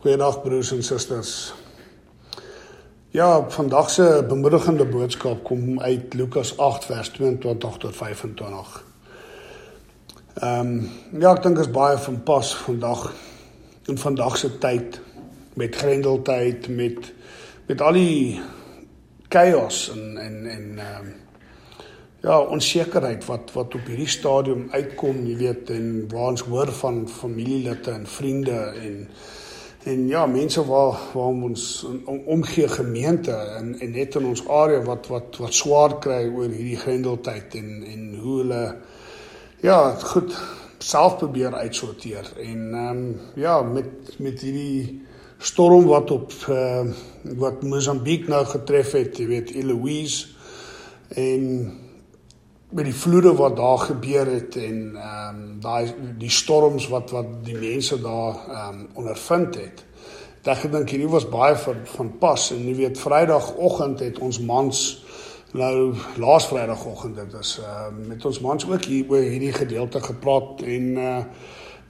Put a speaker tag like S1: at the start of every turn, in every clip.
S1: Goeiedag broers en susters. Ja, vandag se bemoedigende boodskap kom uit Lukas 8 vers 22 tot 25. Ehm um, ja, ek dink is baie van pas vandag in vandag se tyd met grendeltyd met met al die chaos en en en ehm um, ja, onsekerheid wat wat op hierdie stadium uitkom, jy weet, en waar ons hoor van familielede en vriende en en ja, mense waar waar ons om, omgee gemeente en en net in ons area wat wat wat swaar kry oor hierdie grendeltyd en en hoe hulle ja, goed self probeer uitsorteer. En ehm um, ja, met met hierdie storm wat op uh, wat Mosambiek nou getref het, jy weet, Eloise en met die vloede wat daar gebeur het en ehm um, daai die storms wat wat die mense daar ehm um, ondervind het. Ek dink hierdie was baie van van pas en jy weet Vrydagoggend het ons mans nou laas Vrydagoggend dit is ehm uh, met ons mans ook hier oor hierdie gedeelte gepraat en uh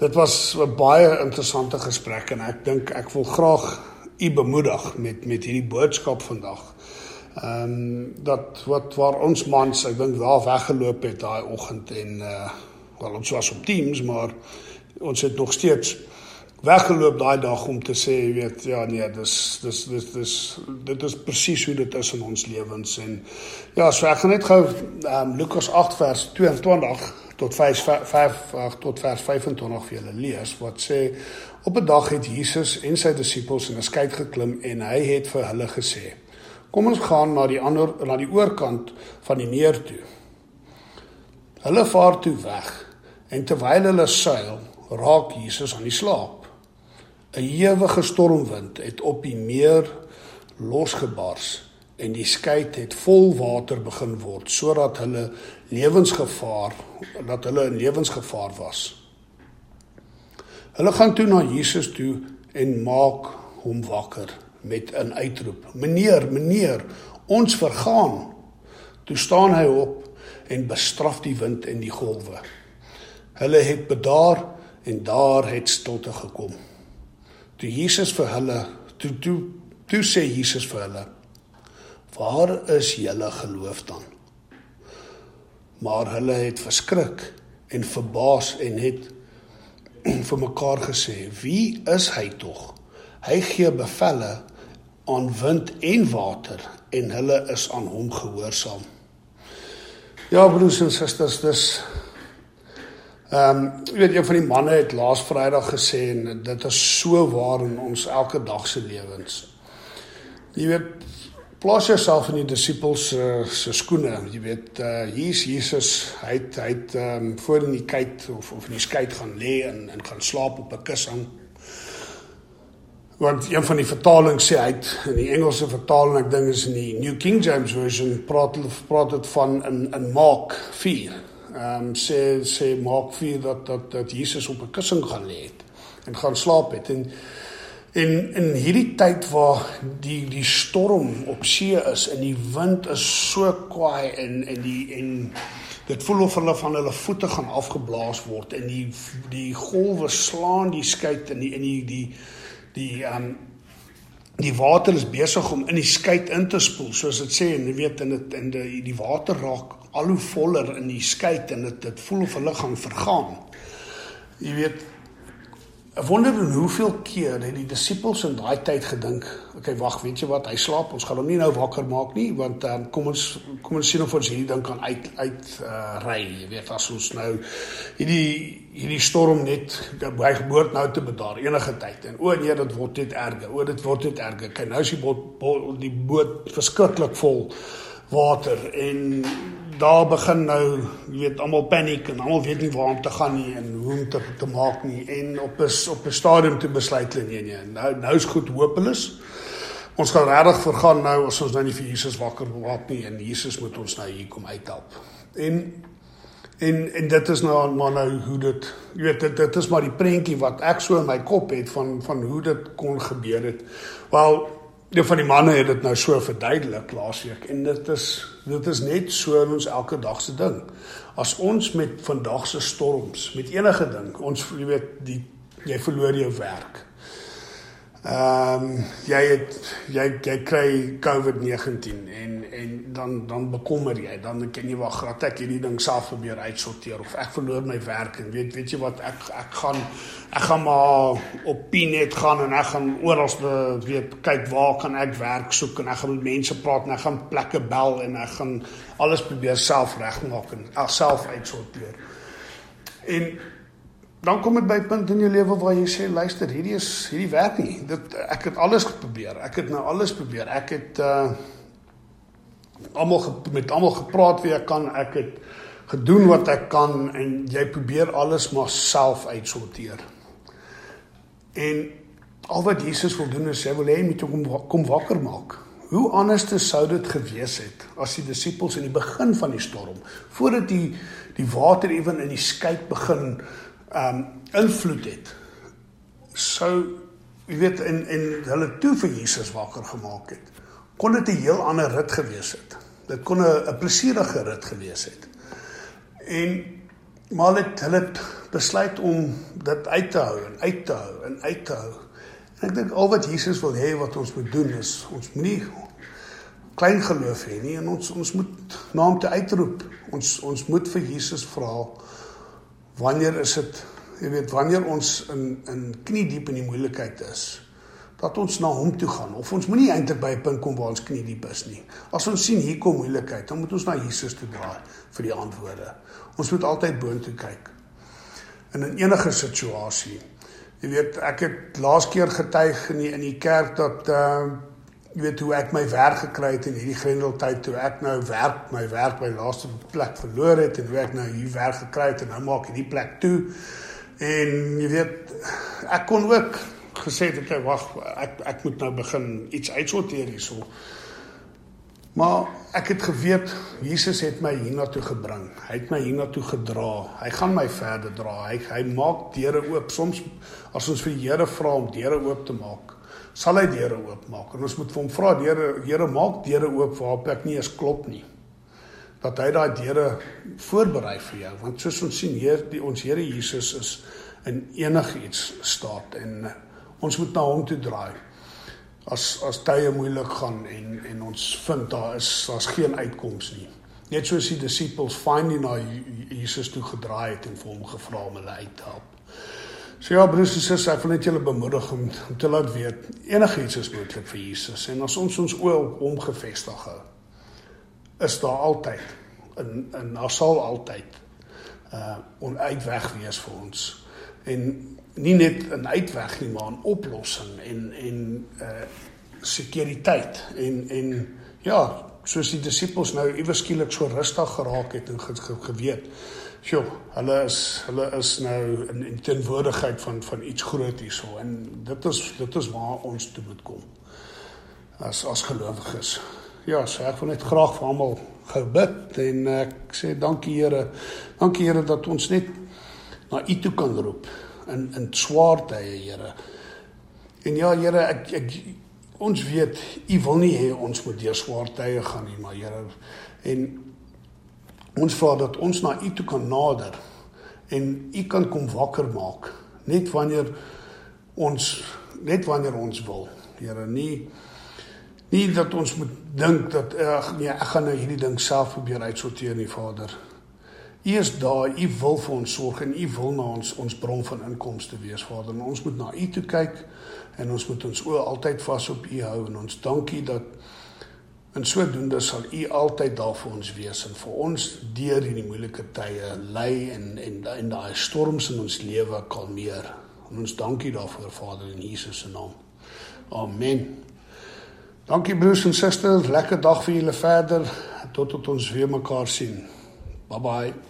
S1: dit was 'n baie interessante gesprek en ek dink ek wil graag u bemoedig met met hierdie boodskap vandag. Ehm um, dat wat waar ons mans, ek dink daar weggeloop het daai oggend en uh wel ons was op Teams, maar ons het nog steeds weggeloop daai dag om te sê, jy weet, ja nee, dis dis dis dis dit is presies hoe dit is in ons lewens en ja, so ek gaan net gou ehm um, Lukas 8 vers 22 tot 5 5 tot vers 25 vir julle lees wat sê op 'n dag het Jesus en sy disippels in 'n skei geklim en hy het vir hulle gesê Kom ons gaan na die ander na die oorkant van die meer toe. Hulle vaar toe weg en terwyl hulle seil, raak Jesus aan die slaap. 'n Ewige stormwind het op die meer losgebars en die skei het vol water begin word sodat hulle lewensgevaar dat hulle in lewensgevaar was. Hulle gaan toe na Jesus toe en maak hom wakker met 'n uitroep: "Meneer, meneer, ons vergaan." Toe staan hy op en bestraf die wind en die golwe. Hulle het bedaar en daar het stilte gekom. Toe Jesus vir hulle toe toe toe sê Jesus vir hulle: "Waar is julle geloof dan?" Maar hulle het verskrik en verbaas en het vir mekaar gesê: "Wie is hy tog?" Hy gee bevelle aan wind en water en hulle is aan hom gehoorsaam. Ja broers en susters, dis ehm um, jy weet een van die manne het laas Vrydag gesê en dit is so waar in ons elke dag se lewens. Jy weet plaas jouself in die disippels se uh, se skoene. Jy weet uh hier's Jesus, hy het hy het ehm um, voor in die kyk of of in die skei gaan lê en en gaan slaap op 'n kussing want een van die vertalings sê hy in die Engelse vertaling ek dink is in die New King James version praat praat dit van in in Mark 4. Ehm um, sê sê Mark 4 dat dat dat Jesus op 'n kussing gaan lê het en gaan slaap het en en in hierdie tyd waar die die storm op see is en die wind is so kwaai en en die en dit voel of hulle van hulle voete gaan afgeblaas word en die die golwe slaan die skei in die in die die die um die water is besig om in die skei in te spoel soos dit sê en jy weet in dit in die die water raak al hoe voller in die skei en dit dit voel of hulle gaan vergaan. Jy weet Ek wonder hoeveel keer het die disippels in daai tyd gedink, okay wag, weet jy wat, hy slaap, ons gaan hom nie nou wakker maak nie, want um, kom ons kom ons sien of ons hierdie ding kan uit uit uh, ry, jy weet as ons nou hierdie hierdie storm net by geboort nou te bedaar enige tyd. En o nee, dit word net erger. O dit word net erger. Kyk, nou is die boot die boot verskriklik vol water en daar begin nou, jy weet, almal paniek en almal weet nie waar om te gaan nie en hoe om te te maak nie en op is op 'n stadium te besluit hulle nee nee, nou nou is goed hopeloos. Ons gaan regtig vergaan nou as ons nou nie vir Jesus wakker word nie en Jesus moet ons nou hier kom uithelp. En en en dit is nou maar nou hoe dit jy weet dit dit is maar die prentjie wat ek so in my kop het van van hoe dit kon gebeur het. Wel Een van die manne het dit nou so verduidelik laasweek en dit is dit is net so in ons elke dag se ding. As ons met vandag se storms, met enige ding, ons jy weet die jy verloor jou werk. Ehm um, jy het jy jy kry COVID-19 en en dan dan bekommer jy dan ken jy wag grat ek hierdie ding self probeer uitsorteer of ek verloor my werk en weet weet jy wat ek ek gaan ek gaan maar op Pinet gaan en ek gaan oral weet kyk waar kan ek werk soek en ek gaan met mense praat en ek gaan plekke bel en ek gaan alles probeer self regmaak en self uitsorteer. En dan kom dit by 'n punt in jou lewe waar jy sê luister, hierdie is hierdie werk nie. Dit ek het alles geprobeer. Ek het nou alles probeer. Ek het uh almal met almal gepraat wie ek kan. Ek het gedoen wat ek kan en jy probeer alles maar self uitsorteer. En al wat Jesus wil doen is hy wil hê jy moet kom kom wakker maak. Hoe anders sou dit gewees het as die disippels in die begin van die storm, voordat die die water ewen in die skei begin um invloed het sou jy weet in en hulle toe vir Jesus wakker gemaak het kon dit 'n heel ander rit gewees het. Dit kon 'n 'n plesierige rit gewees het. En maar het hulle besluit om dit uit te hou en uit te hou en uit te hou. En ek dink al wat Jesus wil hê wat ons moet doen is ons moenie klein geloof hê nie en ons ons moet na hom te uitroep. Ons ons moet vir Jesus vra wanneer is dit jy weet wanneer ons in in knie diep in die moeilikheid is dat ons na hom toe gaan. Of ons moenie eintlik by 'n punt kom waar ons knie diep is nie. As ons sien hier kom moeilikheid dan moet ons na Jesus toe draai vir die antwoorde. Ons moet altyd boontoe kyk. In 'n enige situasie jy weet ek het laas keer getuig in die, in die kerk dat uh jy weet hoe ek my werk gekry het in hierdie grendeltyd toe ek nou werk my werk by laaste plek verloor het en hoe ek nou hier werk gekry het en nou maak hierdie plek toe. En jy weet ek kon ook gesê het ek wag ek ek moet nou begin iets uitsorteer hierso. Maar ek het geweet Jesus het my hiernatoe gebring. Hy het my hiernatoe gedra. Hy gaan my verder dra. Hy hy maak deure oop. Soms as ons vir die Here vra om deure oop te maak sal hy deure oopmaak. En ons moet vir hom vra, Here, Here maak deure oop waarop ek nie eens klop nie. Dat hy daai deure voorberei vir jou, want soos ons sien hier, die ons Here Jesus is in enigiets staat en uh, ons moet na hom toe draai. As as tye moeilik gaan en en ons vind daar is daar's geen uitkoms nie. Net soos die disippels finally na Jesus toe gedraai het en vir hom gevra om hulle uit te help. So ja broers en susters, ek wil net julle bemoedig om, om te laat weet enigiets is moontlik vir Jesus en as ons ons oë op hom gefestig hou, is daar altyd in in daar sal altyd uh onuitweg wees vir ons. En nie net 'n uitweg nie, maar 'n oplossing en en uh sekuriteit en en ja, soos die disippels nou iewers skielik so rustig geraak het en ge, ge, geweet Sjoe, hulle is hulle is nou in, in teenwoordigheid van van iets groot hierso en dit is dit is waar ons toe moet kom. As as gelowiges. Ja, so ek wil net graag vir almal gebid en ek sê dankie Here. Dankie Here dat ons net na U toe kan roep in in swaar tye, Here. En ja, Here, ek ek ons weet U wil nie hê ons moet deur swaar tye gaan nie, maar Here en Ons vra dat ons na U toe kan nader en U kan kom wakker maak net wanneer ons net wanneer ons wil. Here, nie nie dat ons moet dink dat ag nee, ek gaan nou hierdie ding self probeer uitsorteer nie, Vader. U is daar, U wil vir ons sorg en U wil na ons ons bron van inkomste wees, Vader. En ons moet na U toe kyk en ons moet ons oë altyd vas op U hou en ons dankie dat En sodoende sal U altyd daar vir ons wees en vir ons deur hierdie moeilike tye lei en en en daai storms in ons lewe kalmeer. En ons dankie daarvoor Vader in Jesus se naam. Amen. Dankie broers en susters, lekker dag vir julle verder tot tot ons weer mekaar sien. Bye bye.